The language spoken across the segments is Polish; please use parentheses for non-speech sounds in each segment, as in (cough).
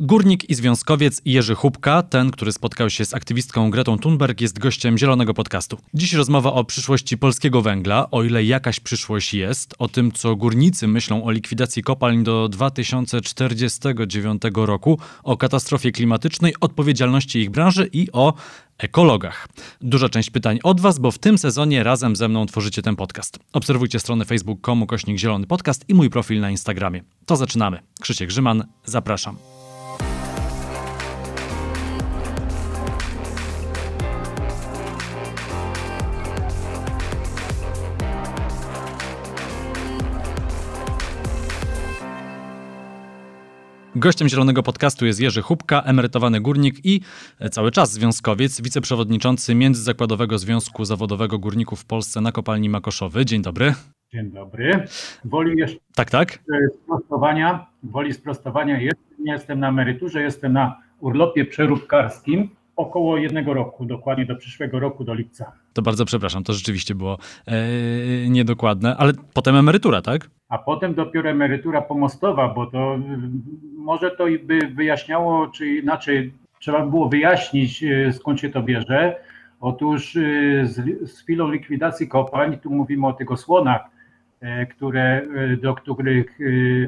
Górnik i związkowiec Jerzy Hubka, ten, który spotkał się z aktywistką Gretą Thunberg, jest gościem Zielonego Podcastu. Dziś rozmowa o przyszłości polskiego węgla, o ile jakaś przyszłość jest, o tym, co górnicy myślą o likwidacji kopalń do 2049 roku, o katastrofie klimatycznej, odpowiedzialności ich branży i o ekologach. Duża część pytań od Was, bo w tym sezonie razem ze mną tworzycie ten podcast. Obserwujcie stronę facebook.com kośnik Zielony Podcast i mój profil na Instagramie. To zaczynamy. Krzysiek Grzyman, zapraszam. Gościem Zielonego Podcastu jest Jerzy Hubka, emerytowany górnik i cały czas związkowiec, wiceprzewodniczący Międzyzakładowego Związku Zawodowego Górników w Polsce na kopalni Makoszowy. Dzień dobry. Dzień dobry. Woli jeszcze tak, tak. sprostowania, woli sprostowania jeszcze nie jestem na emeryturze, jestem na urlopie przeróbkarskim około jednego roku, dokładnie do przyszłego roku, do lipca. To bardzo przepraszam, to rzeczywiście było e, niedokładne, ale potem emerytura, tak? A potem dopiero emerytura pomostowa, bo to może to by wyjaśniało, czy inaczej trzeba było wyjaśnić, e, skąd się to bierze. Otóż e, z, z chwilą likwidacji kopalń, tu mówimy o tych osłonach, e, które, do których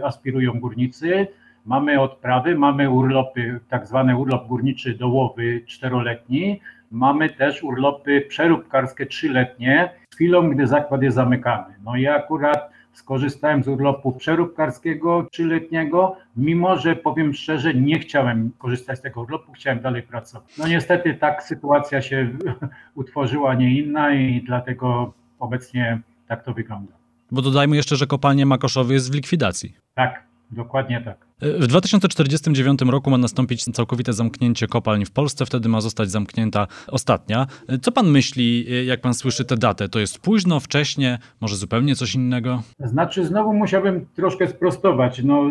aspirują górnicy, Mamy odprawy, mamy urlopy, tak zwany urlop górniczy dołowy czteroletni, mamy też urlopy przeróbkarskie trzyletnie z chwilą, gdy zakład jest zamykany. No ja akurat skorzystałem z urlopu przeróbkarskiego trzyletniego, mimo że powiem szczerze, nie chciałem korzystać z tego urlopu, chciałem dalej pracować. No niestety tak sytuacja się (laughs) utworzyła, nie inna i dlatego obecnie tak to wygląda. Bo dodajmy jeszcze, że kopalnia Makoszowy jest w likwidacji. Tak, dokładnie tak. W 2049 roku ma nastąpić całkowite zamknięcie kopalń w Polsce, wtedy ma zostać zamknięta ostatnia. Co pan myśli, jak pan słyszy tę datę? To jest późno, wcześnie, może zupełnie coś innego? Znaczy, znowu musiałbym troszkę sprostować. No,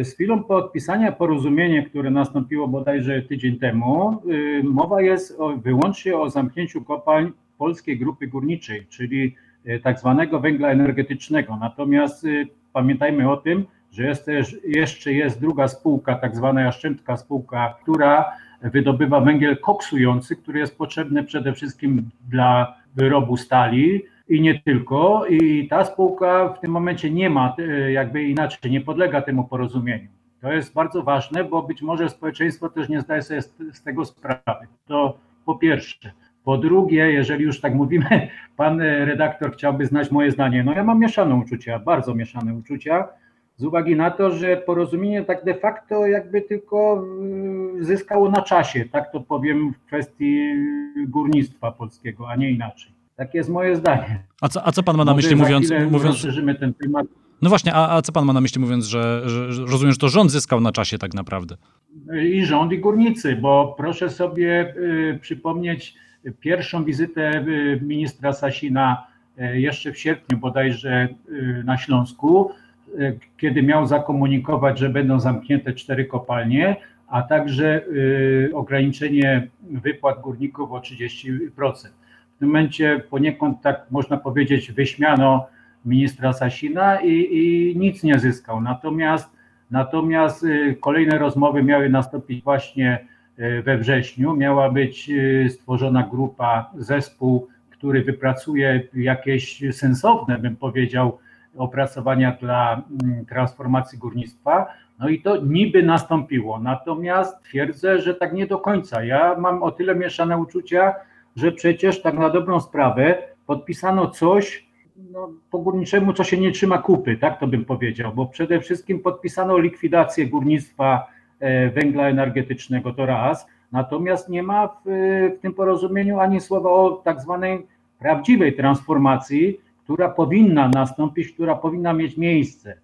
y, z chwilą podpisania porozumienia, które nastąpiło bodajże tydzień temu, y, mowa jest o, wyłącznie o zamknięciu kopalń Polskiej Grupy Górniczej, czyli y, tak zwanego węgla energetycznego. Natomiast pamiętajmy o tym, że jest też, jeszcze jest druga spółka, tak zwana jaszczębska spółka, która wydobywa węgiel koksujący, który jest potrzebny przede wszystkim dla wyrobu stali i nie tylko. I ta spółka w tym momencie nie ma, e, jakby inaczej, nie podlega temu porozumieniu. To jest bardzo ważne, bo być może społeczeństwo też nie zdaje sobie z, z tego sprawy. To po pierwsze. Po drugie, jeżeli już tak mówimy, (laughs) pan redaktor chciałby znać moje zdanie. No ja mam mieszane uczucia, bardzo mieszane uczucia z uwagi na to, że porozumienie tak de facto jakby tylko y, zyskało na czasie, tak to powiem w kwestii górnictwa polskiego, a nie inaczej. Takie jest moje zdanie. A co, a co pan ma na myśli mówiąc... mówiąc... ten temat. No właśnie, a, a co pan ma na myśli mówiąc, że, że, rozumiem, że to rząd zyskał na czasie tak naprawdę? I rząd, i górnicy, bo proszę sobie y, przypomnieć pierwszą wizytę y, ministra Sasina y, jeszcze w sierpniu bodajże y, na Śląsku, kiedy miał zakomunikować, że będą zamknięte cztery kopalnie, a także y, ograniczenie wypłat górników o 30%. W tym momencie poniekąd, tak można powiedzieć, wyśmiano ministra Sasina i, i nic nie zyskał. Natomiast, natomiast y, kolejne rozmowy miały nastąpić właśnie we wrześniu. Miała być stworzona grupa, zespół, który wypracuje jakieś sensowne, bym powiedział, opracowania dla mm, transformacji górnictwa. No i to niby nastąpiło. Natomiast twierdzę, że tak nie do końca. Ja mam o tyle mieszane uczucia, że przecież tak na dobrą sprawę podpisano coś no, po górniczemu, co się nie trzyma kupy, tak to bym powiedział, bo przede wszystkim podpisano likwidację górnictwa e, węgla energetycznego, to raz, natomiast nie ma w, w tym porozumieniu ani słowa o tak zwanej prawdziwej transformacji, która powinna nastąpić, która powinna mieć miejsce.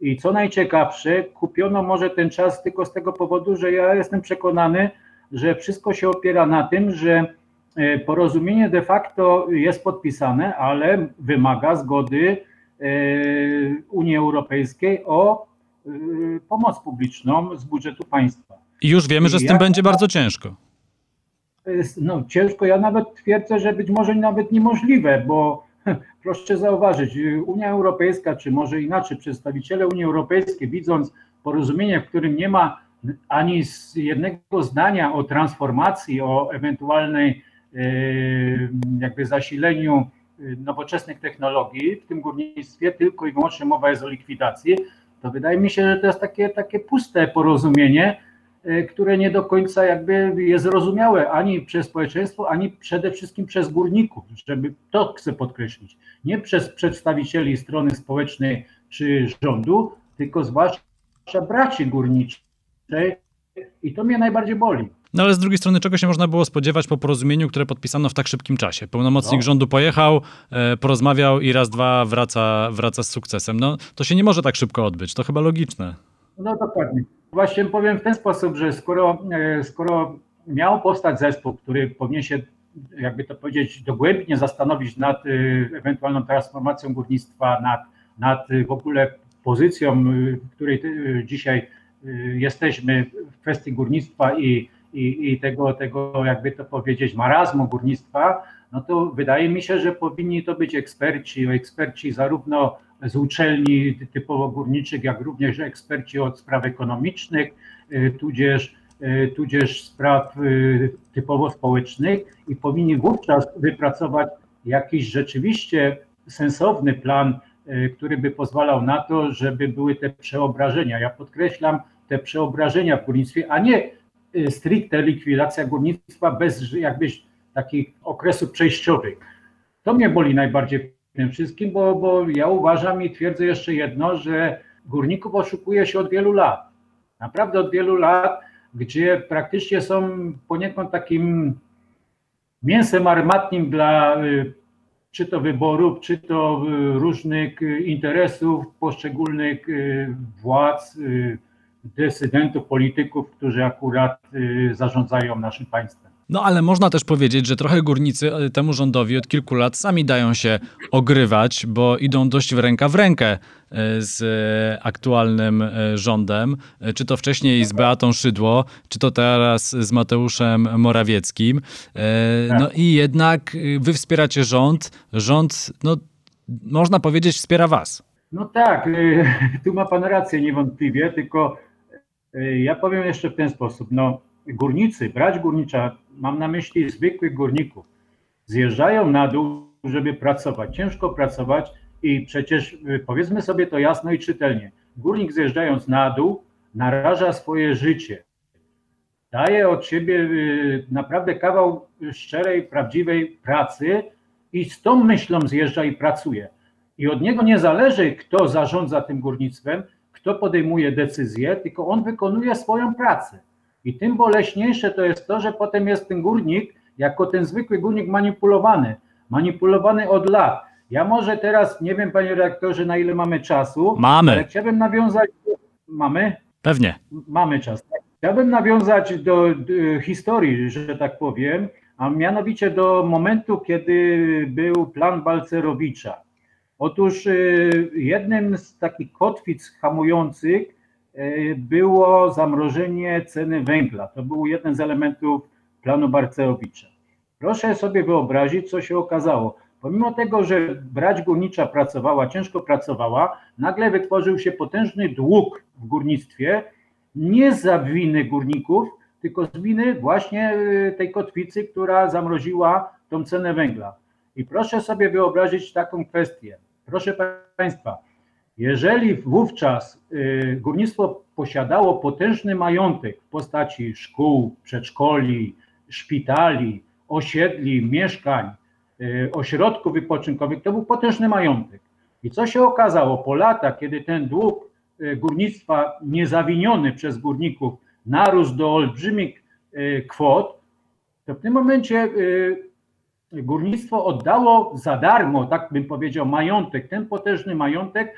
I co najciekawsze, kupiono może ten czas tylko z tego powodu, że ja jestem przekonany, że wszystko się opiera na tym, że e, porozumienie de facto jest podpisane, ale wymaga zgody e, Unii Europejskiej o e, pomoc publiczną z budżetu państwa. I już wiemy, że z tym będzie bardzo ciężko. No, ciężko, ja nawet twierdzę, że być może nawet niemożliwe, bo (laughs) proszę zauważyć, Unia Europejska, czy może inaczej, przedstawiciele Unii Europejskiej, widząc porozumienie, w którym nie ma ani jednego zdania o transformacji, o ewentualnej jakby zasileniu nowoczesnych technologii w tym górnictwie, tylko i wyłącznie mowa jest o likwidacji, to wydaje mi się, że to jest takie, takie puste porozumienie, które nie do końca jakby jest zrozumiałe ani przez społeczeństwo, ani przede wszystkim przez górników, żeby to chcę podkreślić, nie przez przedstawicieli strony społecznej czy rządu, tylko zwłaszcza braci górniczej i to mnie najbardziej boli. No ale z drugiej strony, czego się można było spodziewać po porozumieniu, które podpisano w tak szybkim czasie? Pełnomocnik no. rządu pojechał, e, porozmawiał i raz, dwa wraca, wraca z sukcesem. No to się nie może tak szybko odbyć, to chyba logiczne. No dokładnie. Właśnie powiem w ten sposób, że skoro, e, skoro miał powstać zespół, który powinien się, jakby to powiedzieć, dogłębnie zastanowić nad e, ewentualną transformacją górnictwa, nad, nad w ogóle pozycją, w której dzisiaj jesteśmy w kwestii górnictwa i i, i tego, tego, jakby to powiedzieć, marazmu górnictwa, no to wydaje mi się, że powinni to być eksperci, eksperci zarówno z uczelni typowo górniczych, jak również eksperci od spraw ekonomicznych, y, tudzież, y, tudzież spraw y, typowo społecznych i powinni wówczas wypracować jakiś rzeczywiście sensowny plan, który by pozwalał na to, żeby były te przeobrażenia. Ja podkreślam te przeobrażenia w górnictwie, a nie stricte likwidacja górnictwa bez jakbyś takich okresów przejściowych. To mnie boli najbardziej tym wszystkim, bo, bo ja uważam i twierdzę jeszcze jedno, że górników oszukuje się od wielu lat. Naprawdę od wielu lat, gdzie praktycznie są poniekąd takim mięsem armatnim dla y, czy to wyborów, czy to y, różnych interesów poszczególnych władz, decydentów, polityków, którzy akurat y, zarządzają naszym państwem. No ale można też powiedzieć, że trochę górnicy y, temu rządowi od kilku lat sami dają się ogrywać, bo idą dość w ręka w rękę y, z aktualnym rządem, czy to wcześniej z Beatą Szydło, czy to teraz z Mateuszem Morawieckim. No tak. i jednak wy wspieracie rząd, rząd, no można powiedzieć, wspiera was. No tak, (laughs) tu ma pan rację niewątpliwie, tylko ja powiem jeszcze w ten sposób. No, górnicy, brać górnicza, mam na myśli zwykłych górników, zjeżdżają na dół, żeby pracować, ciężko pracować i przecież y, powiedzmy sobie to jasno i czytelnie. Górnik zjeżdżając na dół, naraża swoje życie. Daje od siebie y, naprawdę kawał szczerej, prawdziwej pracy i z tą myślą zjeżdża i pracuje. I od niego nie zależy, kto zarządza tym górnictwem, kto podejmuje decyzję, tylko on wykonuje swoją pracę. I tym boleśniejsze to jest to, że potem jest ten górnik, jako ten zwykły górnik manipulowany, manipulowany od lat. Ja może teraz, nie wiem panie redaktorze, na ile mamy czasu, mamy. ale chciałbym nawiązać, mamy? Pewnie. Mamy czas. Chciałbym nawiązać do, do historii, że tak powiem, a mianowicie do momentu, kiedy był plan Balcerowicza. Otóż y, jednym z takich kotwic hamujących było zamrożenie ceny węgla. To był jeden z elementów planu Barceowicza. Proszę sobie wyobrazić, co się okazało. Pomimo tego, że brać górnicza pracowała, ciężko pracowała, nagle wytworzył się potężny dług w górnictwie, nie za winy górników, tylko z winy właśnie y, tej kotwicy, która zamroziła tą cenę węgla. I proszę sobie wyobrazić taką kwestię. Proszę Państwa, jeżeli wówczas y, górnictwo posiadało potężny majątek w postaci szkół, przedszkoli, szpitali, osiedli, mieszkań, y, ośrodków wypoczynkowych, to był potężny majątek. I co się okazało po latach, kiedy ten dług y, górnictwa niezawiniony przez górników narósł do olbrzymich kwot, to w tym momencie górnictwo oddało za darmo, tak bym powiedział, majątek, ten potężny majątek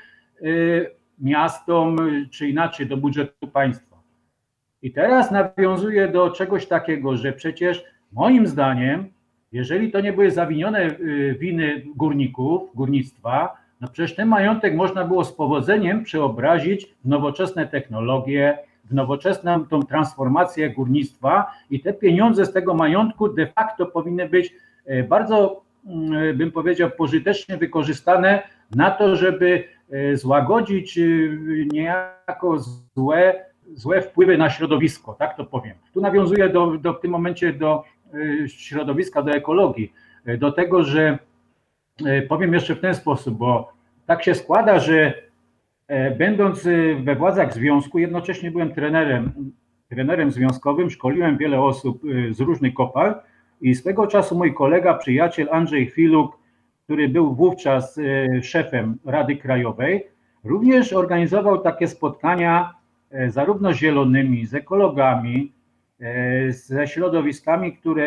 miastom, czy inaczej do budżetu państwa. I teraz nawiązuje do czegoś takiego, że przecież moim zdaniem, jeżeli to nie były zawinione y, winy górników, górnictwa, no przecież ten majątek można było z powodzeniem przeobrazić w nowoczesne technologie, w nowoczesną tą transformację górnictwa i te pieniądze z tego majątku de facto powinny być bardzo mm, bym powiedział pożytecznie wykorzystane na to, żeby złagodzić e, niejako złe złe wpływy na środowisko, tak to powiem. Tu nawiązuję do, do, w tym momencie do środowiska, do ekologii, do tego, że powiem jeszcze w ten sposób, bo tak się składa, że będąc we władzach związku, jednocześnie byłem trenerem, trenerem związkowym, szkoliłem wiele osób z różnych kopalń i swego czasu mój kolega, przyjaciel Andrzej Chwiluk, który był wówczas szefem Rady Krajowej, również organizował takie spotkania e, zarówno z zielonymi, z ekologami, e, ze środowiskami, które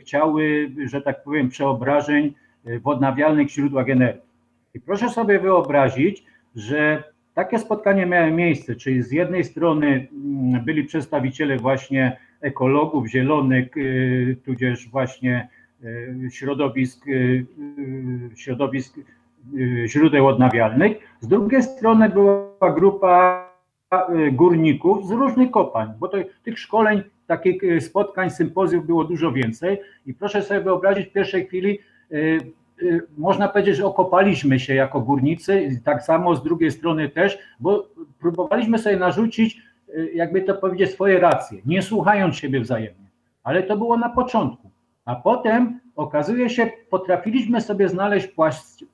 chciały, że tak powiem, przeobrażeń e, w odnawialnych źródłach energii. I proszę sobie wyobrazić, że takie spotkania miały miejsce, czyli z jednej strony mm, byli przedstawiciele właśnie ekologów, zielonych, tudzież właśnie środowisk, środowisk Y, źródeł odnawialnych. Z drugiej strony była grupa górników z różnych kopalń, bo to, tych szkoleń, takich spotkań, sympozjów było dużo więcej i proszę sobie wyobrazić w pierwszej chwili, można powiedzieć, że okopaliśmy się jako górnicy, tak samo z drugiej strony też, bo próbowaliśmy sobie narzucić, jakby to powiedzieć, swoje racje, nie słuchając siebie wzajemnie. Ale to było na początku. A potem okazuje się, potrafiliśmy sobie znaleźć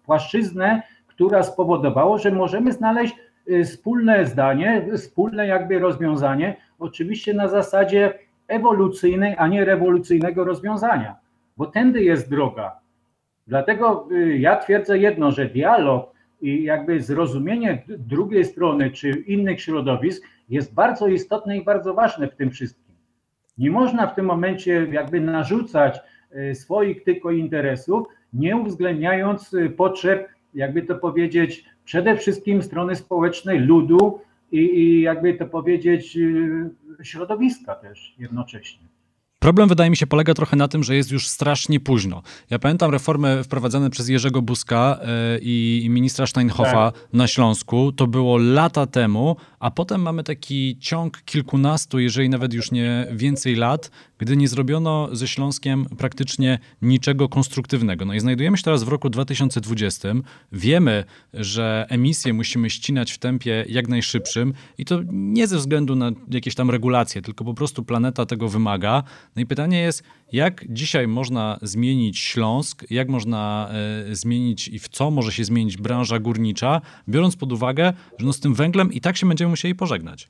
płaszczyznę, która spowodowała, że możemy znaleźć y, wspólne zdanie, wspólne jakby rozwiązanie, oczywiście na zasadzie ewolucyjnej, a nie rewolucyjnego rozwiązania, bo tędy jest droga. Dlatego y, ja twierdzę jedno, że dialog i jakby zrozumienie drugiej strony czy innych środowisk jest bardzo istotne i bardzo ważne w tym wszystkim. Nie można w tym momencie jakby narzucać Y, swoich tylko interesów, nie uwzględniając y, potrzeb, jakby to powiedzieć, przede wszystkim strony społecznej, ludu i, i jakby to powiedzieć, y, środowiska też jednocześnie. Problem wydaje mi się polega trochę na tym, że jest już strasznie późno. Ja pamiętam reformy wprowadzane przez Jerzego Buzka i ministra Steinhoffa tak. na Śląsku. To było lata temu, a potem mamy taki ciąg kilkunastu, jeżeli nawet już nie więcej lat, gdy nie zrobiono ze Śląskiem praktycznie niczego konstruktywnego. No i znajdujemy się teraz w roku 2020. Wiemy, że emisje musimy ścinać w tempie jak najszybszym i to nie ze względu na jakieś tam regulacje, tylko po prostu planeta tego wymaga. No i pytanie jest, jak dzisiaj można zmienić Śląsk, jak można e, zmienić i w co może się zmienić branża górnicza, biorąc pod uwagę, że no z tym węglem i tak się będziemy musieli pożegnać.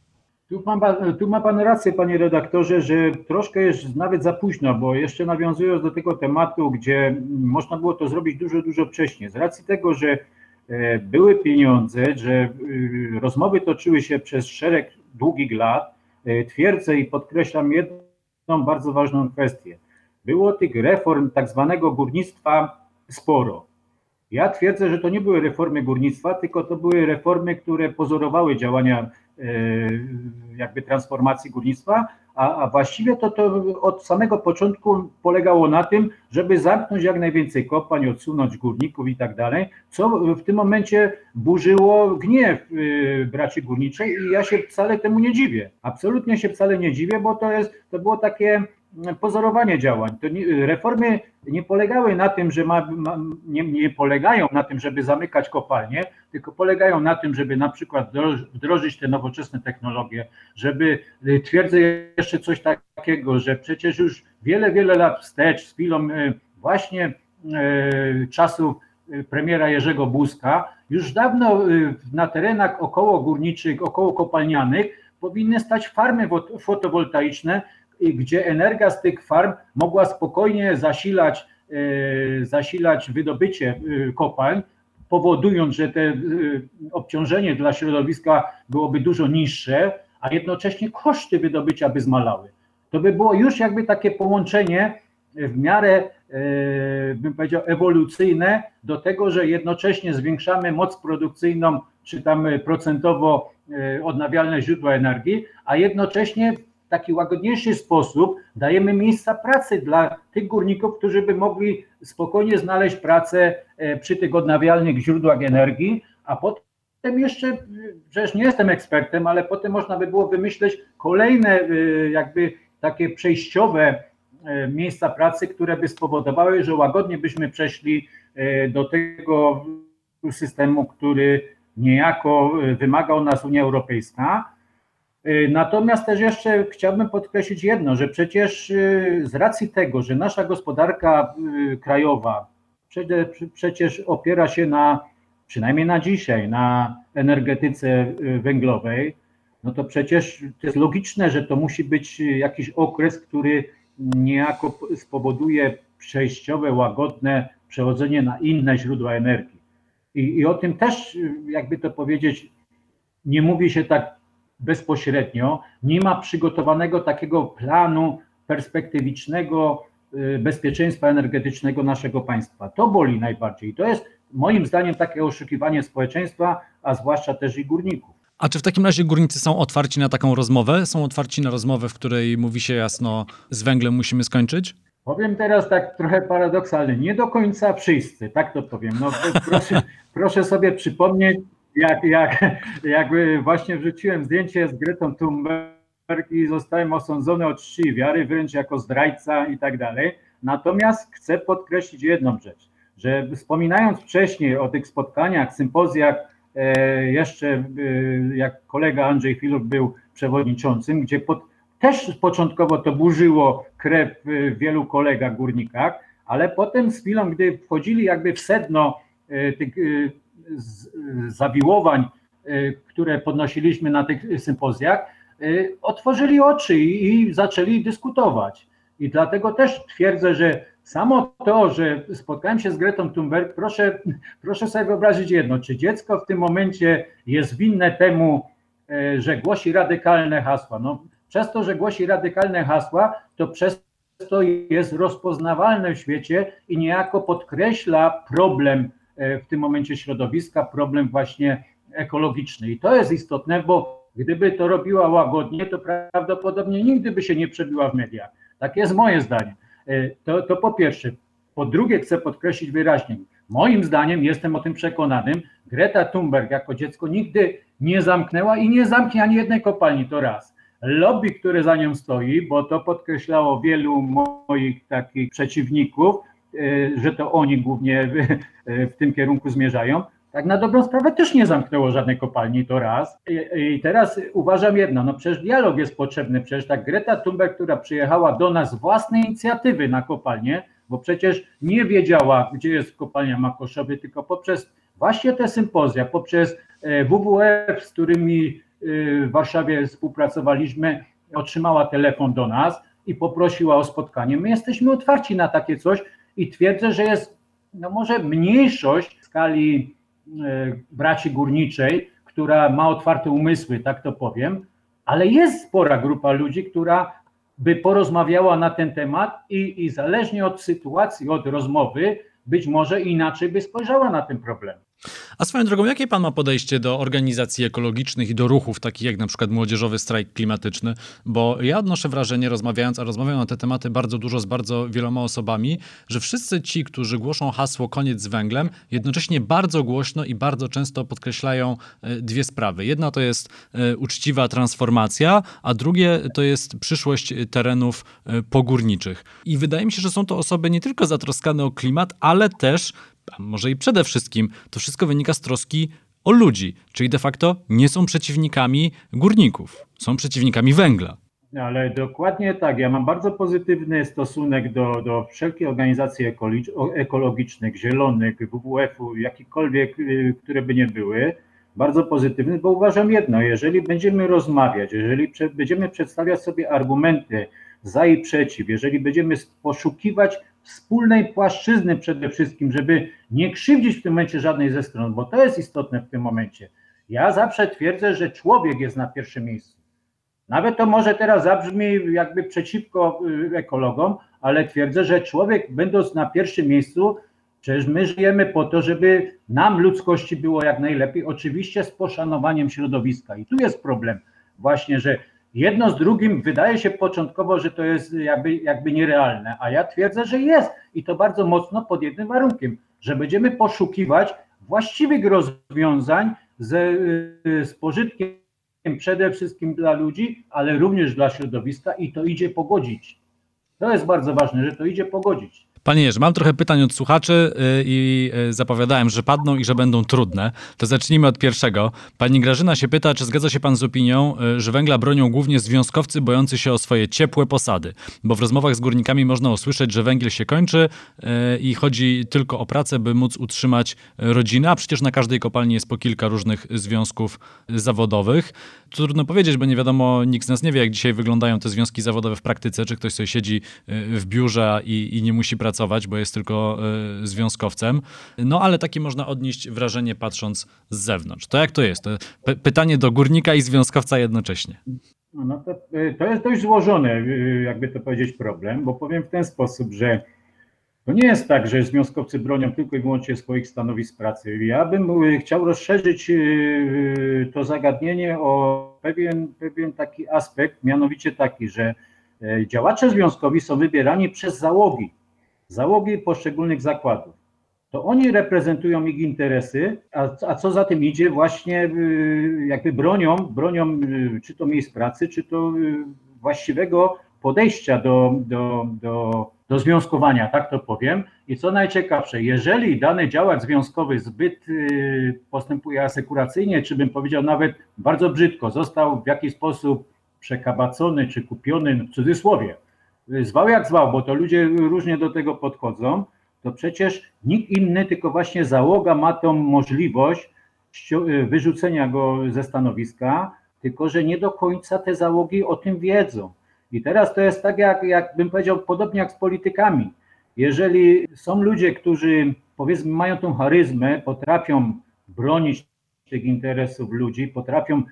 Tu, pan, tu ma Pan rację, Panie redaktorze, że troszkę jest nawet za późno, bo jeszcze nawiązując do tego tematu, gdzie można było to zrobić dużo, dużo wcześniej. Z racji tego, że e, były pieniądze, że e, rozmowy toczyły się przez szereg długich lat, twierdzę i podkreślam jedną bardzo ważną kwestię było tych reform tak zwanego górnictwa sporo. Ja twierdzę, że to nie były reformy górnictwa, tylko to były reformy, które pozorowały działania e, jakby transformacji górnictwa, a, a właściwie to, to od samego początku polegało na tym, żeby zamknąć jak najwięcej kopalń, odsunąć górników i tak dalej, co w tym momencie burzyło gniew e, braci górniczej i ja się wcale temu nie dziwię. Absolutnie się wcale nie dziwię, bo to jest, to było takie pozorowanie działań. To nie, reformy nie polegały na tym, że ma, ma, nie, nie, polegają na tym, żeby zamykać kopalnie, tylko polegają na tym, żeby na przykład wdrożyć te nowoczesne technologie, żeby y, twierdzę jeszcze coś takiego, że przecież już wiele, wiele lat wstecz z chwilą y, właśnie y, czasów premiera Jerzego Buzka, już dawno na terenach około górniczych, około kopalnianych powinny stać farmy fotowoltaiczne, gdzie energia z tych farm mogła spokojnie zasilać, e, zasilać wydobycie e, kopalń, powodując, że te e, obciążenie dla środowiska byłoby dużo niższe, a jednocześnie koszty wydobycia by zmalały. To by było już jakby takie połączenie w miarę, bym powiedział, ewolucyjne do tego, że jednocześnie zwiększamy moc produkcyjną, czy tam procentowo odnawialne źródła energii, a jednocześnie taki łagodniejszy sposób dajemy miejsca pracy dla tych górników, którzy by mogli spokojnie znaleźć pracę e, przy tych odnawialnych źródłach energii, a potem jeszcze, przecież nie jestem ekspertem, ale potem można by było wymyśleć kolejne e, jakby takie przejściowe e, miejsca pracy, które by spowodowały, że łagodnie byśmy przeszli do tego systemu, który niejako wymaga od nas Unia Europejska, natomiast też jeszcze chciałbym podkreślić jedno, że przecież y, z racji tego, że nasza gospodarka y, krajowa przecież opiera się na, przynajmniej na dzisiaj, na energetyce węglowej, no to przecież to jest logiczne, że to musi być jakiś okres, który niejako spowoduje przejściowe, łagodne przechodzenie na inne źródła energii. I, I o tym też, jakby to powiedzieć, nie mówi się tak bezpośrednio, nie ma przygotowanego takiego planu perspektywicznego y, bezpieczeństwa energetycznego naszego państwa. To boli najbardziej. To jest moim zdaniem takie oszukiwanie społeczeństwa, a zwłaszcza też i górników. A czy w takim razie górnicy są otwarci na taką rozmowę? Są otwarci na rozmowę, w której mówi się jasno, z węglem musimy skończyć? Powiem teraz tak trochę paradoksalnie, nie do końca wszyscy, tak to powiem. No, proszę, (laughs) proszę sobie przypomnieć, jak, jak, jak właśnie wrzuciłem zdjęcie z Gretą Thunberg i zostałem osądzony o czci wiary, wręcz jako zdrajca i tak dalej. Natomiast chcę podkreślić jedną rzecz, że wspominając wcześniej o tych spotkaniach, sympozjach, e, jeszcze e, jak kolega Andrzej Filuk był przewodniczącym, gdzie pod, też początkowo to burzyło krew w wielu kolegach górnikach, ale potem z chwilą, gdy wchodzili jakby w sedno e, tych zawiłowań, y, które podnosiliśmy na tych sympozjach, y, otworzyli oczy i zaczęli dyskutować. I dlatego też twierdzę, że samo to, że spotkałem się z Gretą Thunberg, proszę, proszę sobie wyobrazić jedno, czy dziecko w tym momencie jest winne temu, y, że głosi radykalne hasła. No, przez to, że głosi radykalne hasła, to przez to jest rozpoznawalne w świecie i niejako podkreśla problem w tym momencie środowiska, problem właśnie ekologiczny. I to jest istotne, bo gdyby to robiła łagodnie, to prawdopodobnie nigdy by się nie przebiła w mediach. Tak jest moje zdanie. E, to, to po pierwsze. Po drugie, chcę podkreślić wyraźnie, moim zdaniem, jestem o tym przekonanym, Greta Thunberg jako dziecko nigdy nie zamknęła i nie zamknie ani jednej kopalni, to raz. Lobby, które za nią stoi, bo to podkreślało wielu moich takich przeciwników, E, że to oni głównie w tym kierunku zmierzają. Tak na dobrą sprawę też nie zamknęło żadnej kopalni, to raz. I teraz uważam jedno, no przecież dialog jest potrzebny, przecież tak Greta Thunberg, która przyjechała do nas z własnej inicjatywy na kopalnię, bo przecież nie wiedziała, gdzie jest kopalnia Makoszowy, tylko poprzez właśnie te sympozja, poprzez e, WWF, z którymi e, w Warszawie współpracowaliśmy, otrzymała telefon do nas i poprosiła o spotkanie. My jesteśmy otwarci na takie coś, i twierdzę, że jest no może mniejszość w skali e, braci górniczej, która ma otwarte umysły, tak to powiem, ale jest spora grupa ludzi, która by porozmawiała na ten temat i, i zależnie od sytuacji, od rozmowy, być może inaczej by spojrzała na ten problem. A swoją drogą, jakie pan ma podejście do organizacji ekologicznych i do ruchów, takich jak na przykład młodzieżowy strajk klimatyczny? Bo ja odnoszę wrażenie, rozmawiając, a rozmawiam na te tematy bardzo dużo z bardzo wieloma osobami, że wszyscy ci, którzy głoszą hasło koniec z węglem, jednocześnie bardzo głośno i bardzo często podkreślają e, dwie sprawy. Jedna to jest e, uczciwa transformacja, a drugie to jest przyszłość terenów e, pogórniczych. I wydaje mi się, że są to osoby nie tylko zatroskane o klimat, ale też a może i przede wszystkim, to wszystko wynika z troski o ludzi, czyli de facto nie są przeciwnikami górników, są przeciwnikami węgla. Ale dokładnie tak. Ja mam bardzo pozytywny stosunek do, do wszelkich organizacji ekologicznych, zielonych, WWF-u, jakikolwiek, y, które by nie były. Bardzo pozytywny, bo uważam jedno, jeżeli będziemy rozmawiać, jeżeli będziemy przedstawiać sobie argumenty za i przeciw, jeżeli będziemy poszukiwać wspólnej płaszczyzny przede wszystkim, żeby nie krzywdzić w tym momencie żadnej ze stron, bo to jest istotne w tym momencie. Ja zawsze twierdzę, że człowiek jest na pierwszym miejscu. Nawet to może teraz zabrzmi jakby przeciwko y, ekologom, ale twierdzę, że człowiek będąc na pierwszym miejscu, przecież my żyjemy po to, żeby nam ludzkości było jak najlepiej, oczywiście z poszanowaniem środowiska. I tu jest problem właśnie, że jedno z drugim wydaje się początkowo, że to jest jakby, jakby nierealne, a ja twierdzę, że jest i to bardzo mocno pod jednym warunkiem, że będziemy poszukiwać właściwych rozwiązań z, z pożytkiem przede wszystkim dla ludzi, ale również dla środowiska i to idzie pogodzić. To jest bardzo ważne, że to idzie pogodzić. Panie Jerzy, mam trochę pytań od słuchaczy y, i y, zapowiadałem, że padną i że będą trudne. To zacznijmy od pierwszego. Pani Grażyna się pyta, czy zgadza się pan z opinią, y, że węgla bronią głównie związkowcy bojący się o swoje ciepłe posady? Bo w rozmowach z górnikami można usłyszeć, że węgiel się kończy i chodzi tylko o pracę, by móc utrzymać rodzinę, a przecież na każdej kopalni jest po kilka różnych związków zawodowych. Trudno powiedzieć, bo nie wiadomo, nikt z nas nie wie, jak dzisiaj wyglądają te związki zawodowe w praktyce, czy ktoś sobie siedzi w biurze i, i nie musi pracować pracować, bo jest tylko y, związkowcem. No ale takie można odnieść wrażenie patrząc z zewnątrz. To jak to jest? To pytanie do górnika i związkowca jednocześnie. No, no to, y, to jest dość złożony, y, jakby to powiedzieć, problem, bo powiem w ten sposób, że to nie jest tak, że związkowcy bronią tylko i wyłącznie swoich stanowisk pracy. Ja bym chciał rozszerzyć to zagadnienie o pewien, pewien taki aspekt, mianowicie taki, że działacze związkowi są wybierani przez załogi załogi poszczególnych zakładów. To oni reprezentują ich interesy, a, a co za tym idzie, właśnie y, jakby bronią, bronią y, czy to miejsc pracy, czy to y, właściwego podejścia do, do, do, do związkowania, tak to powiem. I co najciekawsze, jeżeli dany działacz związkowy zbyt postępuje asekuracyjnie, czy bym powiedział nawet bardzo brzydko, został w jakiś sposób przekabacony czy kupiony, w cudzysłowie, zwał jak zwał, bo to ludzie różnie do tego podchodzą, to przecież nikt inny, tylko właśnie załoga ma tą możliwość wyrzucenia go ze stanowiska, tylko że nie do końca te załogi o tym wiedzą. I teraz to jest tak, jak, jak bym powiedział, podobnie jak z politykami. Jeżeli są ludzie, którzy powiedzmy mają tą charyzmę, potrafią bronić tych interesów ludzi, potrafią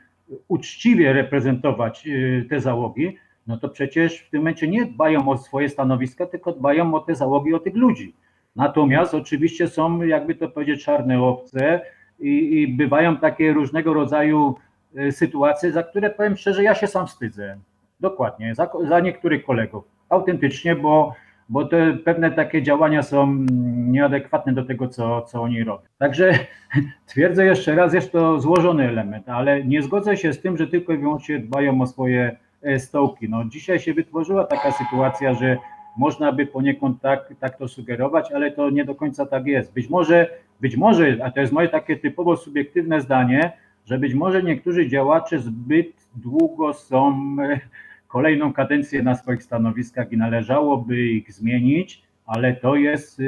uczciwie reprezentować y, te załogi, no to przecież w tym momencie nie dbają o swoje stanowiska, tylko dbają o te załogi, o tych ludzi. Natomiast oczywiście są, jakby to powiedzieć, czarne owce i, i bywają takie różnego rodzaju e, sytuacje, za które powiem szczerze, ja się sam wstydzę. Dokładnie, za, za niektórych kolegów. Autentycznie, bo, bo te pewne takie działania są nieadekwatne do tego, co, co oni robią. Także (laughs) twierdzę jeszcze raz, jest to złożony element, ale nie zgodzę się z tym, że tylko i wyłącznie dbają o swoje stołki. No, dzisiaj się wytworzyła taka sytuacja, że można by poniekąd tak, tak to sugerować, ale to nie do końca tak jest. Być może, być może, a to jest moje takie typowo subiektywne zdanie, że być może niektórzy działacze zbyt długo są e, kolejną kadencję na swoich stanowiskach i należałoby ich zmienić, ale to jest e,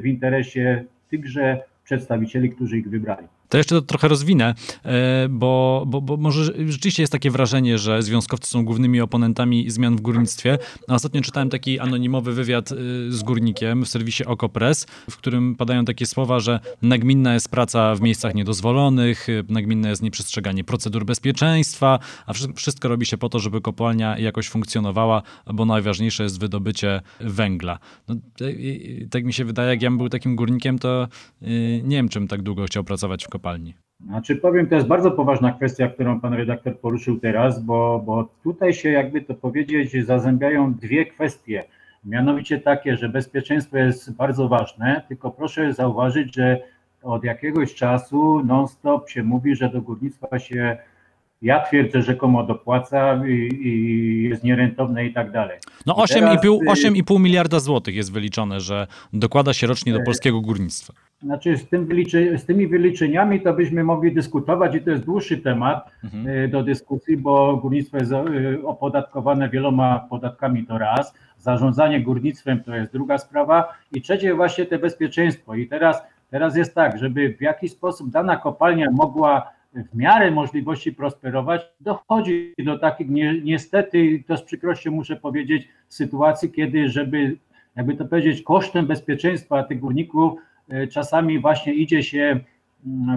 w interesie tychże przedstawicieli, którzy ich wybrali. To jeszcze to trochę rozwinę, e, bo, bo, bo może rzeczywiście jest takie wrażenie, że związkowcy są głównymi oponentami zmian w górnictwie. Ostatnio czytałem taki anonimowy wywiad e, z górnikiem w serwisie Okopres, w którym padają takie słowa, że nagminna jest praca w miejscach niedozwolonych, e, nagminne jest nieprzestrzeganie procedur bezpieczeństwa, a wszystko robi się po to, żeby kopalnia jakoś funkcjonowała, bo najważniejsze jest wydobycie węgla. No, tak mi się wydaje, jak ja bym był takim górnikiem, to nie wiem, czym tak długo chciał pracować w kopalni? Znaczy powiem, to jest bardzo poważna kwestia, którą pan redaktor poruszył teraz, bo, bo tutaj się jakby to powiedzieć zazębiają dwie kwestie. Mianowicie takie, że bezpieczeństwo jest bardzo ważne, tylko proszę zauważyć, że od jakiegoś czasu non-stop się mówi, że do górnictwa się ja twierdzę, rzekomo dopłaca i, i jest nierentowne i tak dalej. No 8,5 y, miliarda złotych jest wyliczone, że dokłada się rocznie do e, polskiego górnictwa. Znaczy z, tym wyliczy, z tymi wyliczeniami to byśmy mogli dyskutować i to jest dłuższy temat mhm. Y, do dyskusji, bo górnictwo jest y, opodatkowane wieloma podatkami to raz, zarządzanie górnictwem to jest druga sprawa i trzecie właśnie te bezpieczeństwo i teraz, teraz jest tak, żeby w jakiś sposób dana kopalnia mogła w miarę możliwości prosperować, dochodzi do takich ni niestety, to z przykrością muszę powiedzieć, sytuacji, kiedy żeby, jakby to powiedzieć, kosztem bezpieczeństwa tych górników e, czasami właśnie idzie się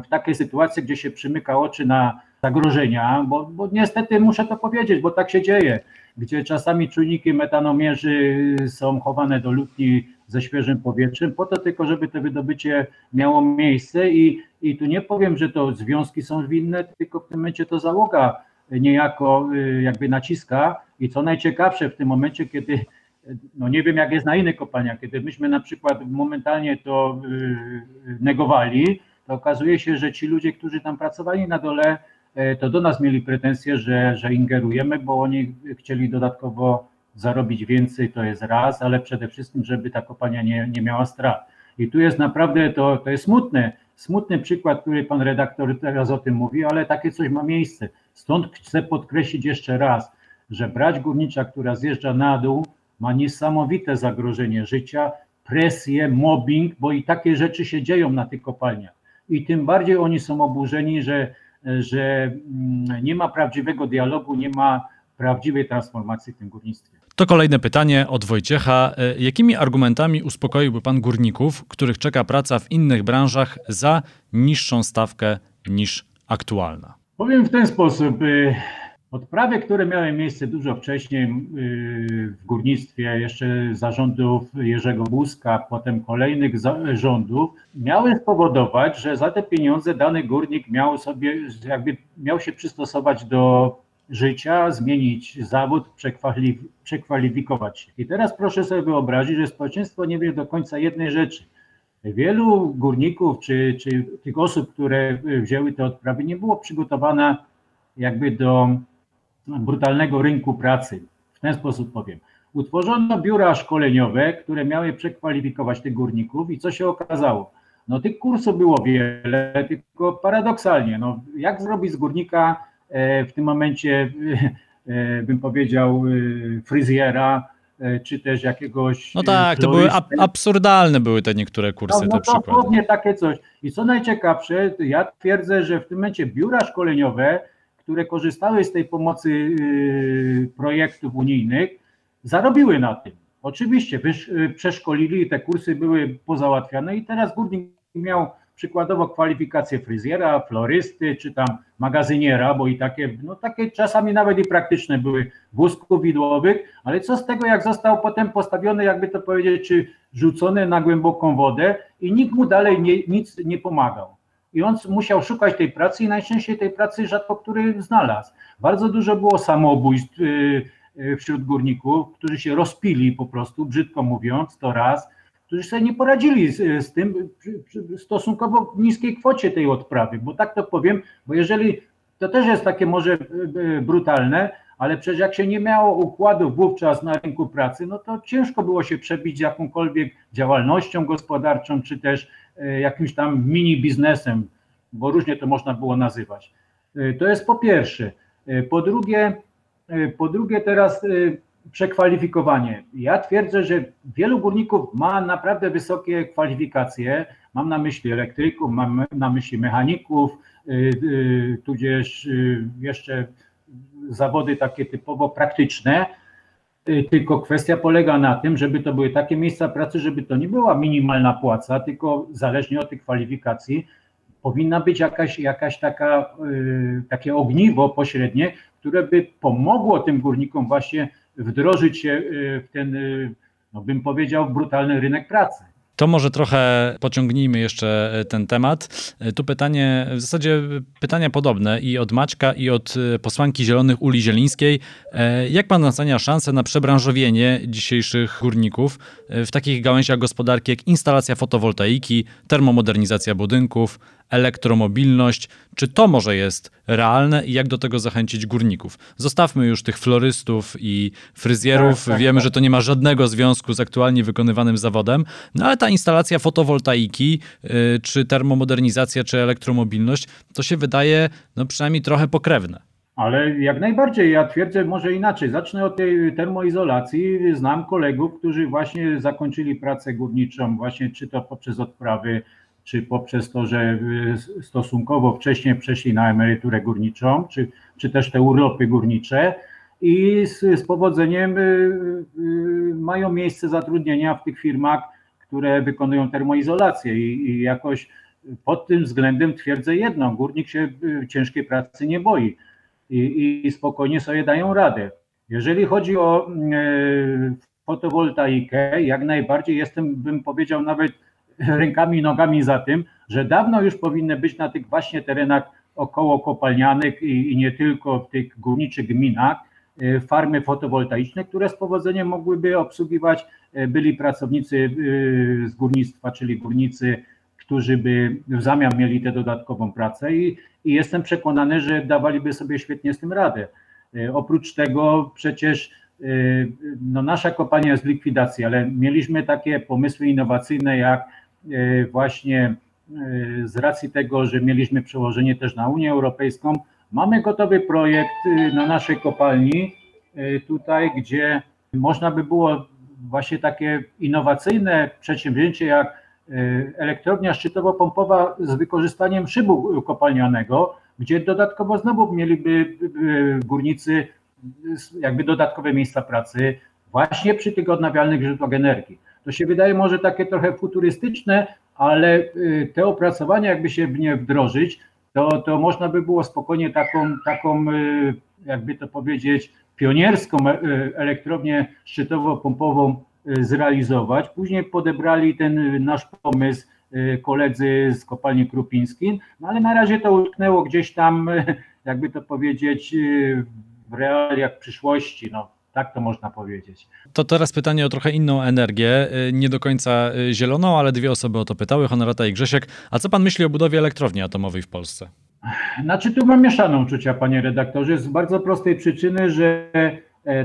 w takie sytuacje, gdzie się przymyka oczy na zagrożenia, bo, bo niestety muszę to powiedzieć, bo tak się dzieje, gdzie czasami czujniki metanomierzy są chowane do lutni ze świeżym powietrzem, po to tylko, żeby to wydobycie miało miejsce i, i tu nie powiem, że to związki są winne, tylko w tym momencie to załoga niejako y, jakby naciska i co najciekawsze w tym momencie, kiedy no nie wiem jak jest na innych kopalniach, kiedy myśmy na przykład momentalnie to y, negowali, to okazuje się, że ci ludzie, którzy tam pracowali na dole, e, to do nas mieli pretensje, że, że ingerujemy, bo oni chcieli dodatkowo zarobić więcej, to jest raz, ale przede wszystkim, żeby ta kopalnia nie, nie miała strat. I tu jest naprawdę, to, to jest smutne, smutny przykład, który pan redaktor teraz o tym mówi, ale takie coś ma miejsce. Stąd chcę podkreślić jeszcze raz, że brać górnicza, która zjeżdża na dół, ma niesamowite zagrożenie życia, presję, mobbing, bo i takie rzeczy się dzieją na tych kopalniach. I tym bardziej oni są oburzeni, że, że mm, nie ma prawdziwego dialogu, nie ma prawdziwej transformacji w tym górnictwie. To kolejne pytanie od Wojciecha. E, jakimi argumentami uspokoiłby pan górników, których czeka praca w innych branżach za niższą stawkę niż aktualna? Powiem w ten sposób. Odprawy, które miały miejsce dużo wcześniej y, w górnictwie, jeszcze zarządów Jerzego Buzka, potem kolejnych rządów, miały spowodować, że za te pieniądze dany górnik miał sobie, jakby miał się przystosować do życia, zmienić zawód, przekwalifikować się. I teraz proszę sobie wyobrazić, że społeczeństwo nie wie do końca jednej rzeczy. Wielu górników czy, czy tych osób, które wzięły te odprawy, nie było przygotowane jakby do brutalnego rynku pracy. W ten sposób powiem. Utworzono biura szkoleniowe, które miały przekwalifikować tych górników i co się okazało? No tych kursów było wiele, tylko paradoksalnie, no jak zrobić z górnika E, w tym momencie e, bym powiedział e, fryzjera, czy też jakiegoś. No tak, to były ab absurdalne były te niektóre kursy, no, no, te takie coś. I co najciekawsze, ja twierdzę, że w tym momencie biura szkoleniowe, które korzystały z tej pomocy projektów unijnych, zarobiły na tym. Oczywiście przeszkolili, te kursy były pozałatwiane i teraz górnik miał przykładowo kwalifikacje fryzjera, florysty, czy tam magazyniera, bo i takie, no takie czasami nawet i praktyczne były wózków widłowych, ale co z tego, jak został potem postawiony, jakby to powiedzieć, czy rzucony na głęboką wodę i nikt mu dalej nie, nic nie pomagał. I on musiał szukać tej pracy i najczęściej tej pracy rzadko który znalazł. Bardzo dużo było samobójstw y, y, wśród górników, którzy się rozpili po prostu, brzydko mówiąc, to raz, którzy sobie nie poradzili z, z tym przy, stosunkowo niskiej kwocie tej odprawy, bo tak to powiem, bo jeżeli to też jest takie może e, brutalne, ale przecież jak się nie miało układów wówczas na rynku pracy, no to ciężko było się przebić jakąkolwiek działalnością gospodarczą, czy też jakimś tam mini biznesem, bo różnie to można było nazywać. To jest po pierwsze. Po drugie, po drugie teraz przekwalifikowanie. Ja twierdzę, że wielu górników ma naprawdę wysokie kwalifikacje. Mam na myśli elektryków, mam na myśli mechaników, tudzież jeszcze zawody takie typowo praktyczne. Tylko kwestia polega na tym, żeby to były takie miejsca pracy, żeby to nie była minimalna płaca, tylko zależnie od tych kwalifikacji powinna być jakaś, jakaś taka, takie ogniwo pośrednie, które by pomogło tym górnikom właśnie wdrożyć się y, w ten, y, no bym powiedział, brutalny rynek pracy. To może trochę pociągnijmy jeszcze e, ten temat. E, tu pytanie, w zasadzie pytania podobne i od Maćka, i od e, posłanki Zielonych Uli Zielińskiej. Jak pan ocenia szansę na przebranżowienie dzisiejszych górników w takich gałęziach gospodarki jak instalacja fotowoltaiki, termomodernizacja budynków, elektromobilność. Czy to może jest realne i jak do tego zachęcić górników? Zostawmy już tych florystów i fryzjerów. Tak, tak, Wiemy, tak. że to nie ma żadnego związku z aktualnie wykonywanym zawodem, no ale ta instalacja fotowoltaiki, yy, czy termomodernizacja, czy elektromobilność, to się wydaje no przynajmniej trochę pokrewne. Ale jak najbardziej, ja twierdzę może inaczej. Zacznę od tej termoizolacji. Znam kolegów, którzy właśnie zakończyli pracę górniczą, właśnie czy to poprzez odprawy czy poprzez to, że y, stosunkowo wcześniej przeszli na emeryturę górniczą, czy, czy też te urlopy górnicze i z, z powodzeniem y, y, mają miejsce zatrudnienia w tych firmach, które wykonują termoizolację i, i jakoś pod tym względem twierdzę jedno, górnik się ciężkiej pracy nie boi i, i spokojnie sobie dają radę. Jeżeli chodzi o fotowoltaikę, jak najbardziej jestem, bym powiedział, nawet (laughs) rękami i nogami za tym, że dawno już powinny być na tych właśnie terenach około kopalnianych i, i nie tylko w tych górniczych gminach e, farmy fotowoltaiczne, które z powodzeniem mogłyby obsługiwać e, byli pracownicy e, z górnictwa, czyli górnicy, którzy by w zamian mieli tę dodatkową pracę i, i jestem przekonany, że dawaliby sobie świetnie z tym radę. Oprócz tego przecież no nasza kopalnia jest w likwidacji, ale mieliśmy takie pomysły innowacyjne jak właśnie z racji tego, że mieliśmy przełożenie też na Unię Europejską, mamy gotowy projekt na naszej kopalni tutaj, gdzie można by było właśnie takie innowacyjne przedsięwzięcie jak elektrownia szczytowo-pompowa z wykorzystaniem szybu kopalnianego, gdzie dodatkowo znowu mieliby górnicy jakby dodatkowe miejsca pracy właśnie przy tych odnawialnych źródłach energii. To się wydaje może takie trochę futurystyczne, ale y, te opracowania jakby się w nie wdrożyć, to, to można by było spokojnie taką, taką, y, jakby to powiedzieć, pionierską y, elektrownię szczytowo-pompową zrealizować. Później podebrali ten nasz pomysł koledzy z kopalni Krupińskiej, no ale na razie to utknęło gdzieś tam, (laughs) jakby to powiedzieć, w realiach przyszłości. No, tak to można powiedzieć. To teraz pytanie o trochę inną energię, y, nie do końca y, zieloną, ale dwie osoby o to pytały, Honorata i Grzesiek. A co pan myśli o budowie elektrowni atomowej w Polsce? Znaczy tu mam mieszane uczucia, panie redaktorze, z bardzo prostej przyczyny, że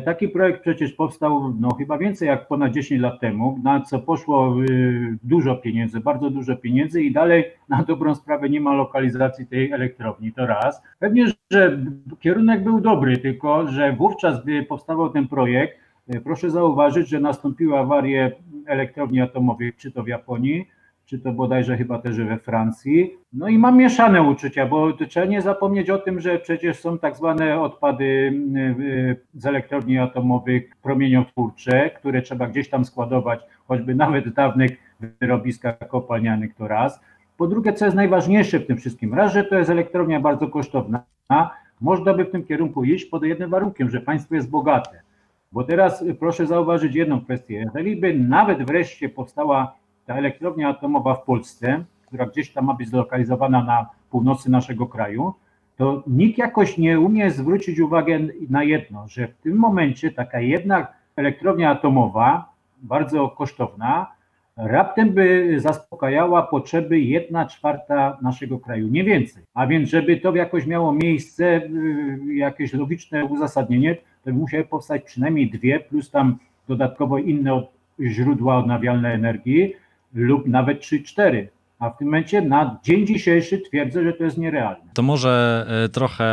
taki projekt przecież powstał no, chyba więcej jak ponad 10 lat temu, na co poszło y, dużo pieniędzy, bardzo dużo pieniędzy i dalej na dobrą sprawę nie ma lokalizacji tej elektrowni, to raz. Pewnie, że kierunek był dobry, tylko że wówczas, gdy powstawał ten projekt, e, proszę zauważyć, że nastąpiły awarie elektrowni atomowych, czy to w Japonii, czy to bodajże chyba też we Francji. No i mam mieszane uczucia, bo trzeba nie zapomnieć o tym, że przecież są tak zwane odpady y, z elektrowni atomowych promieniotwórcze, które trzeba gdzieś tam składować, choćby nawet w dawnych wyrobiskach kopalnianych to raz. Po drugie, co jest najważniejsze w tym wszystkim, raz, że to jest elektrownia bardzo kosztowna, można by w tym kierunku iść pod jednym warunkiem, że państwo jest bogate. Bo teraz proszę zauważyć jedną kwestię. Jeżeli by nawet wreszcie powstała ta elektrownia atomowa w Polsce, która gdzieś tam ma być zlokalizowana na północy naszego kraju, to nikt jakoś nie umie zwrócić uwagi na jedno, że w tym momencie taka jedna elektrownia atomowa, bardzo kosztowna, raptem by zaspokajała potrzeby jedna czwarta naszego kraju, nie więcej. A więc, żeby to jakoś miało miejsce, y, jakieś logiczne uzasadnienie, to musiały powstać przynajmniej dwie, plus tam dodatkowo inne źródła odnawialnej energii, lub nawet 3-4. A w tym momencie na dzień dzisiejszy twierdzę, że to jest nierealne. To może e, trochę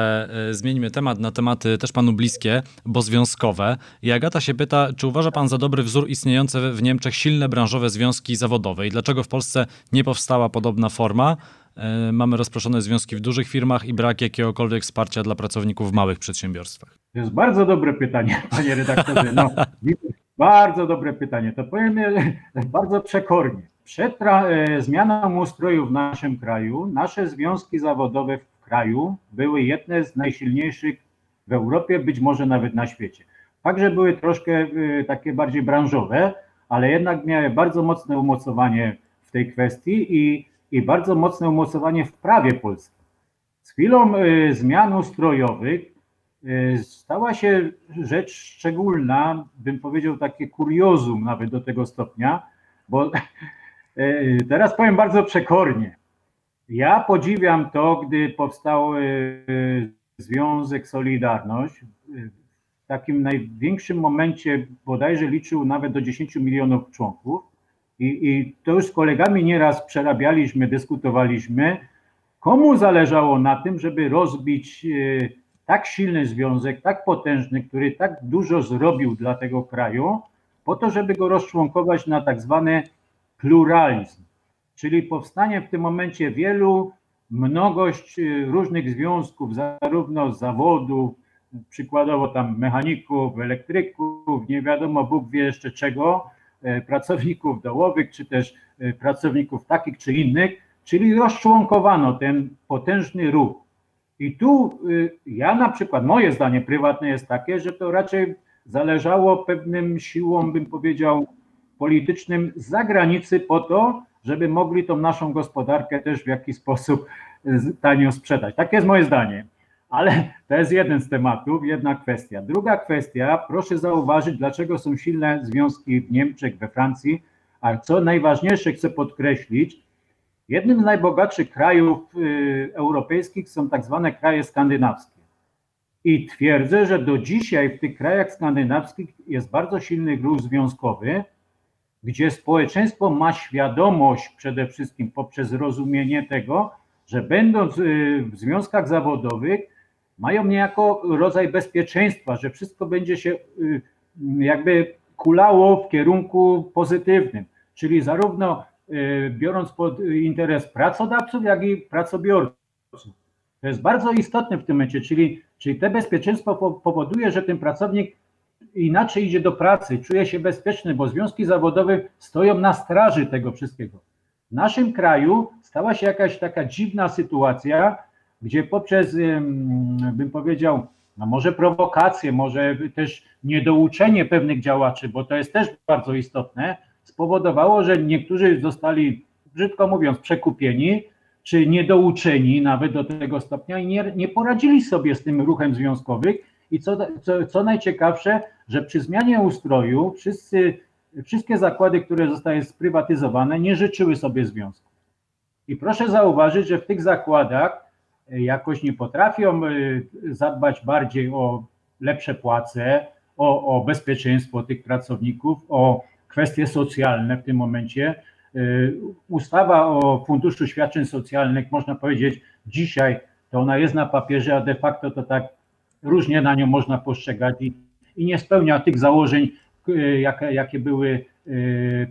e, zmieńmy temat na tematy też panu bliskie, bo związkowe. I Agata się pyta, czy uważa pan za dobry wzór istniejące w Niemczech silne branżowe związki zawodowe i dlaczego w Polsce nie powstała podobna forma? E, mamy rozproszone związki w dużych firmach i brak jakiegokolwiek wsparcia dla pracowników w małych przedsiębiorstwach. To jest bardzo dobre pytanie, (laughs) panie redaktorze. No, bardzo dobre pytanie. To powiem bardzo przekornie. Przed e, zmianą ustroju w naszym kraju, nasze związki zawodowe w kraju były jedne z najsilniejszych w Europie, być może nawet na świecie. Także były troszkę e, takie bardziej branżowe, ale jednak miały bardzo mocne umocowanie w tej kwestii i, i bardzo mocne umocowanie w prawie polskim. Z chwilą e, zmian ustrojowych stała się rzecz szczególna, bym powiedział takie kuriozum nawet do tego stopnia, bo (laughs) teraz powiem bardzo przekornie. Ja podziwiam to, gdy powstał e, Związek Solidarność. W takim największym momencie bodajże liczył nawet do 10 milionów członków. I, I to już z kolegami nieraz przerabialiśmy, dyskutowaliśmy, komu zależało na tym, żeby rozbić e, tak silny związek, tak potężny, który tak dużo zrobił dla tego kraju, po to, żeby go rozczłonkować na tak zwane pluralizm, czyli powstanie w tym momencie wielu, mnogość y, różnych związków, zarówno zawodów, przykładowo tam mechaników, elektryków, nie wiadomo Bóg wie jeszcze czego, e, pracowników dołowych, czy też e, pracowników takich czy innych, czyli rozczłonkowano ten potężny ruch. I tu y, ja na przykład, moje zdanie prywatne jest takie, że to raczej zależało pewnym siłom, bym powiedział, politycznym z zagranicy po to, żeby mogli tą naszą gospodarkę też w jakiś sposób tanio sprzedać. Takie jest moje zdanie. Ale to jest jeden z tematów, jedna kwestia. Druga kwestia, proszę zauważyć, dlaczego są silne związki w Niemczech, we Francji, a co najważniejsze chcę podkreślić, jednym z najbogatszych krajów y, europejskich są tak zwane kraje skandynawskie. I twierdzę, że do dzisiaj w tych krajach skandynawskich jest bardzo silny ruch związkowy, gdzie społeczeństwo ma świadomość przede wszystkim poprzez rozumienie tego, że będąc y, w związkach zawodowych, mają niejako rodzaj bezpieczeństwa, że wszystko będzie się y, jakby kulało w kierunku pozytywnym, czyli zarówno y, biorąc pod interes pracodawców, jak i pracobiorców. To jest bardzo istotne w tym momencie, czyli, czyli te bezpieczeństwo powoduje, że ten pracownik inaczej idzie do pracy, czuje się bezpieczny, bo związki zawodowe stoją na straży tego wszystkiego. W naszym kraju stała się jakaś taka dziwna sytuacja, gdzie poprzez, bym powiedział, no może prowokacje, może też niedouczenie pewnych działaczy, bo to jest też bardzo istotne, spowodowało, że niektórzy zostali, brzydko mówiąc, przekupieni, czy niedouczeni nawet do tego stopnia i nie, nie poradzili sobie z tym ruchem związkowym. I co, co, co najciekawsze, że przy zmianie ustroju wszyscy, wszystkie zakłady, które zostały sprywatyzowane, nie życzyły sobie związku. I proszę zauważyć, że w tych zakładach jakoś nie potrafią y, zadbać bardziej o lepsze płace, o, o bezpieczeństwo tych pracowników, o kwestie socjalne w tym momencie. Y, ustawa o Funduszu Świadczeń Socjalnych, można powiedzieć, dzisiaj to ona jest na papierze, a de facto to tak różnie na nią można postrzegać i, i nie spełnia tych założeń, y, jakie, jakie były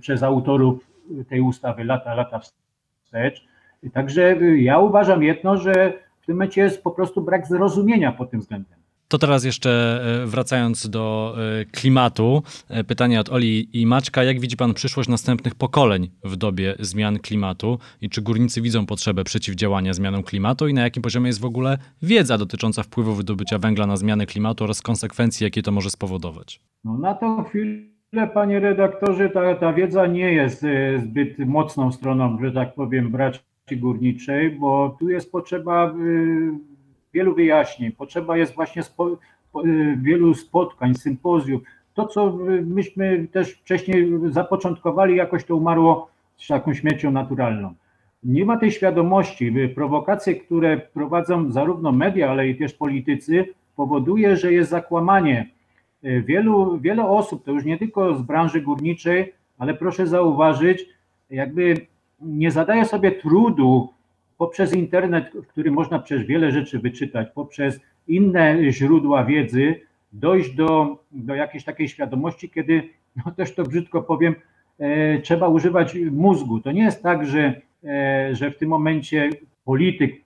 przez autorów tej ustawy lata, lata wstecz. Także ja uważam jedno, że w tym momencie jest po prostu brak zrozumienia pod tym względem. To teraz jeszcze e, wracając do e, klimatu, e, pytanie od Oli i Maczka. Jak widzi Pan przyszłość następnych pokoleń w dobie zmian klimatu i czy górnicy widzą potrzebę przeciwdziałania zmianom klimatu i na jakim poziomie jest w ogóle wiedza dotycząca wpływu wydobycia węgla na zmiany klimatu oraz konsekwencji, jakie to może spowodować? No na tą chwilę, panie redaktorze, ta, ta wiedza nie jest zbyt mocną stroną, że tak powiem, brać górniczej, bo tu jest potrzeba wielu wyjaśnień, potrzeba jest właśnie spo, y, wielu spotkań, sympozjów. To, co myśmy też wcześniej zapoczątkowali, jakoś to umarło z taką śmiercią naturalną. Nie ma tej świadomości. Prowokacje, które prowadzą zarówno media, ale i też politycy, powoduje, że jest zakłamanie. Y, wielu, wiele osób, to już nie tylko z branży górniczej, ale proszę zauważyć, jakby nie zadaje sobie trudu poprzez internet, w którym można przecież wiele rzeczy wyczytać, poprzez inne źródła wiedzy, dojść do, do jakiejś takiej świadomości, kiedy, no też to brzydko powiem, e, trzeba używać mózgu. To nie jest tak, że, e, że w tym momencie polityk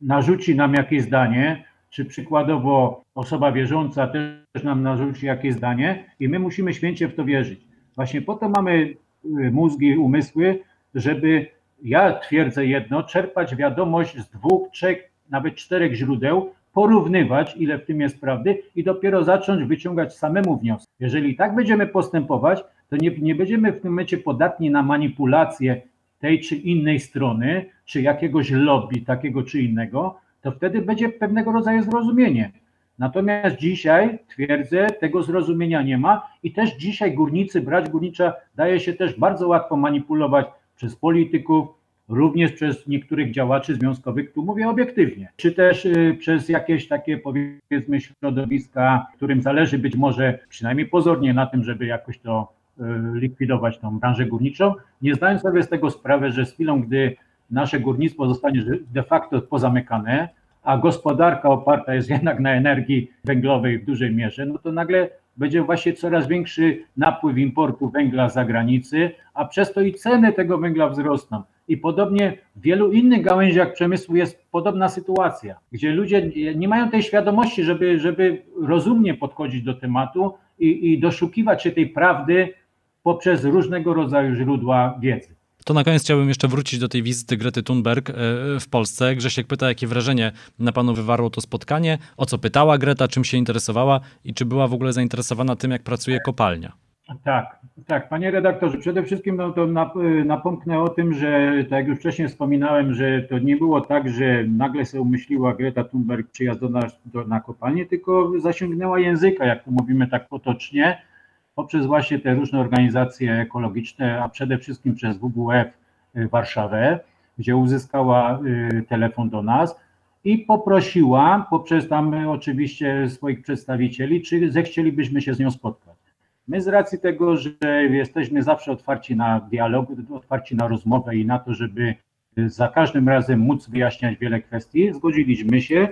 narzuci nam jakieś zdanie, czy przykładowo osoba wierząca też nam narzuci jakieś zdanie i my musimy święcie w to wierzyć. Właśnie po to mamy e, mózgi, umysły, żeby, ja twierdzę jedno, czerpać wiadomość z dwóch, trzech, nawet czterech źródeł, porównywać, ile w tym jest prawdy i dopiero zacząć wyciągać samemu wnioski. Jeżeli tak będziemy postępować, to nie, nie będziemy w tym momencie podatni na manipulację tej czy innej strony, czy jakiegoś lobby takiego czy innego, to wtedy będzie pewnego rodzaju zrozumienie. Natomiast dzisiaj twierdzę, tego zrozumienia nie ma i też dzisiaj górnicy, brać górnicza daje się też bardzo łatwo manipulować przez polityków, również przez niektórych działaczy związkowych, tu mówię obiektywnie, czy też y, przez jakieś takie powiedzmy środowiska, którym zależy być może przynajmniej pozornie na tym, żeby jakoś to y, likwidować tą branżę górniczą, nie zdając sobie z tego sprawy, że z chwilą, gdy nasze górnictwo zostanie de facto pozamykane, a gospodarka oparta jest jednak na energii węglowej w dużej mierze, no to nagle będzie właśnie coraz większy napływ importu węgla z zagranicy, a przez to i ceny tego węgla wzrosną. I podobnie w wielu innych gałęziach przemysłu jest podobna sytuacja, gdzie ludzie nie mają tej świadomości, żeby, żeby rozumnie podchodzić do tematu i, i doszukiwać się tej prawdy poprzez różnego rodzaju źródła wiedzy. To na koniec chciałbym jeszcze wrócić do tej wizyty Grety Thunberg e, w Polsce. Grzesiek pyta, jakie wrażenie na panu wywarło to spotkanie, o co pytała Greta, czym się interesowała? I czy była w ogóle zainteresowana tym, jak pracuje kopalnia. Tak, tak, panie redaktorze, przede wszystkim no to napomknę o tym, że tak jak już wcześniej wspominałem, że to nie było tak, że nagle sobie umyśliła Greta Thunberg przyjazd do nas do, na kopalnię, tylko zasięgnęła języka, jak to mówimy tak potocznie, poprzez właśnie te różne organizacje ekologiczne, a przede wszystkim przez WWF y, Warszawę, gdzie uzyskała y, telefon do nas i poprosiła poprzez tam oczywiście swoich przedstawicieli, czy zechcielibyśmy się z nią spotkać. My z racji tego, że jesteśmy zawsze otwarci na dialog, otwarci na rozmowę i na to, żeby za każdym razem móc wyjaśniać wiele kwestii, zgodziliśmy się.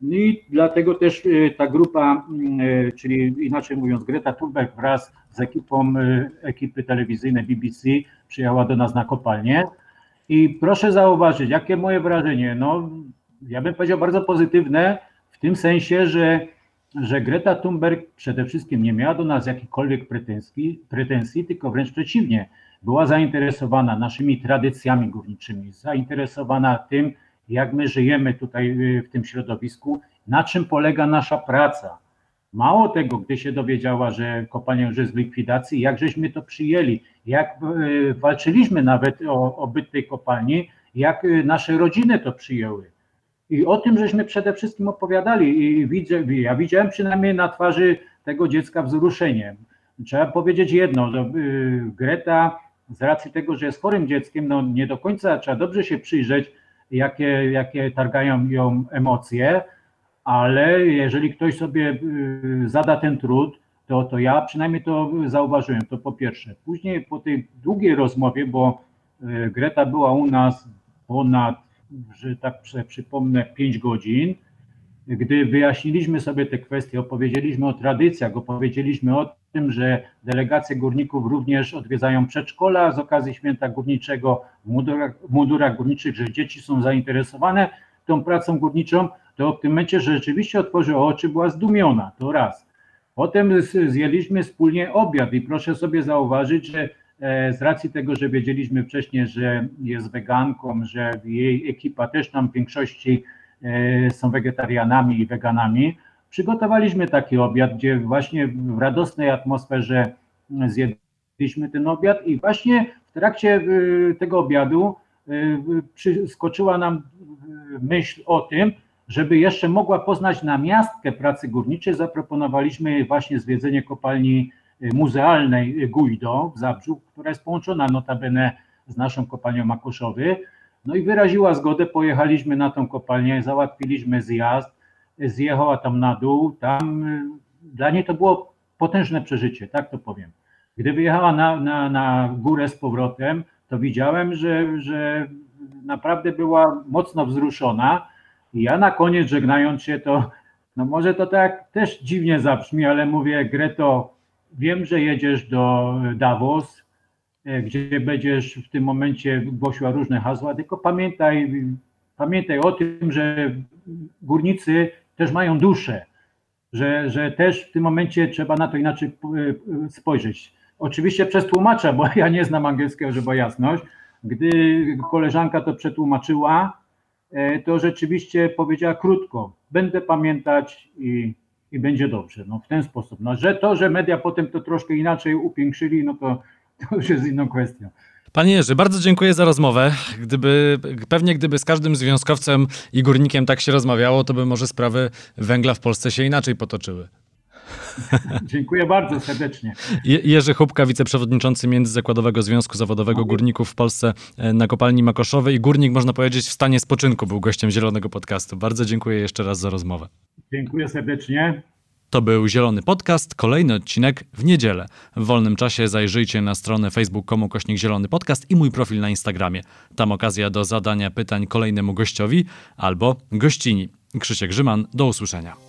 No i dlatego też y, ta grupa, y, czyli inaczej mówiąc Greta Thunberg wraz z ekipą y, ekipy telewizyjnej BBC przyjechała do nas na kopalnię. I proszę zauważyć, jakie moje wrażenie, no ja bym powiedział bardzo pozytywne, w tym sensie, że, że Greta Thunberg przede wszystkim nie miała do nas jakichkolwiek pretensji, pretensji, tylko wręcz przeciwnie, była zainteresowana naszymi tradycjami górniczymi, zainteresowana tym, jak my żyjemy tutaj y, w tym środowisku, na czym polega nasza praca. Mało tego, gdy się dowiedziała, że kopalnia już jest w likwidacji, jak żeśmy to przyjęli, jak y, walczyliśmy nawet o, o byt tej kopalni, jak y, nasze rodziny to przyjęły. I o tym żeśmy przede wszystkim opowiadali i widzę, ja widziałem przynajmniej na twarzy tego dziecka wzruszenie. Trzeba powiedzieć jedno, Greta z racji tego, że jest chorym dzieckiem, no nie do końca trzeba dobrze się przyjrzeć, jakie, jakie targają ją emocje, ale jeżeli ktoś sobie y, zada ten trud, to, to ja przynajmniej to zauważyłem, to po pierwsze. Później po tej długiej rozmowie, bo y, Greta była u nas ponad, że tak przypomnę, 5 godzin, gdy wyjaśniliśmy sobie te kwestie, opowiedzieliśmy o tradycjach, opowiedzieliśmy o tym, że delegacje górników również odwiedzają przedszkola z okazji święta górniczego w mundurach, w mundurach górniczych, że dzieci są zainteresowane tą pracą górniczą, to w tym momencie rzeczywiście otworzyła oczy, była zdumiona, to raz. Potem zjedliśmy wspólnie obiad i proszę sobie zauważyć, że e, z racji tego, że wiedzieliśmy wcześniej, że jest weganką, że jej ekipa też tam w większości E, są wegetarianami i weganami. Przygotowaliśmy taki obiad, gdzie właśnie w radosnej atmosferze zjedliśmy ten obiad i właśnie w trakcie e, tego obiadu e, skoczyła nam myśl o tym, żeby jeszcze mogła poznać namiastkę pracy górniczej, zaproponowaliśmy właśnie zwiedzenie kopalni muzealnej Guido w Zabrzu, która jest połączona notabene z naszą kopalnią Makoszowy. No i wyraziła zgodę, pojechaliśmy na tą kopalnię, załatwiliśmy zjazd, zjechała tam na dół, tam y, dla niej to było potężne przeżycie, tak to powiem. Gdy wyjechała na, na, na górę z powrotem, to widziałem, że, że naprawdę była mocno wzruszona i ja na koniec żegnając się to, no może to tak też dziwnie zabrzmi, ale mówię Greto, wiem, że jedziesz do Davos, E, gdzie będziesz w tym momencie głosiła różne hasła, tylko pamiętaj, pamiętaj o tym, że górnicy też mają duszę, że, że też w tym momencie trzeba na to inaczej e, spojrzeć. Oczywiście przez tłumacza, bo (laughs) ja nie znam angielskiego, żeby jasność. Gdy koleżanka to przetłumaczyła, e, to rzeczywiście powiedziała krótko, będę pamiętać i, i będzie dobrze. No w ten sposób. No, że to, że media potem to troszkę inaczej upiększyli, no to to już jest inną kwestią. Panie Jerzy, bardzo dziękuję za rozmowę. Gdyby, pewnie gdyby z każdym związkowcem i górnikiem tak się rozmawiało, to by może sprawy węgla w Polsce się inaczej potoczyły. (laughs) Dziękuję bardzo serdecznie. Jerzy Chubka, wiceprzewodniczący Międzyzakładowego Związku Zawodowego Górników w Polsce e, na kopalni Makoszowej i górnik, można powiedzieć, w stanie spoczynku był gościem Zielonego Podcastu. Bardzo dziękuję jeszcze raz za rozmowę. Dziękuję serdecznie. To był Zielony Podcast, kolejny odcinek w niedzielę. W wolnym czasie zajrzyjcie na stronę facebook.com kośnik Zielony Podcast i mój profil na Instagramie. Tam okazja do zadania pytań kolejnemu gościowi albo gościni. Krzysiek Grzyman, do usłyszenia.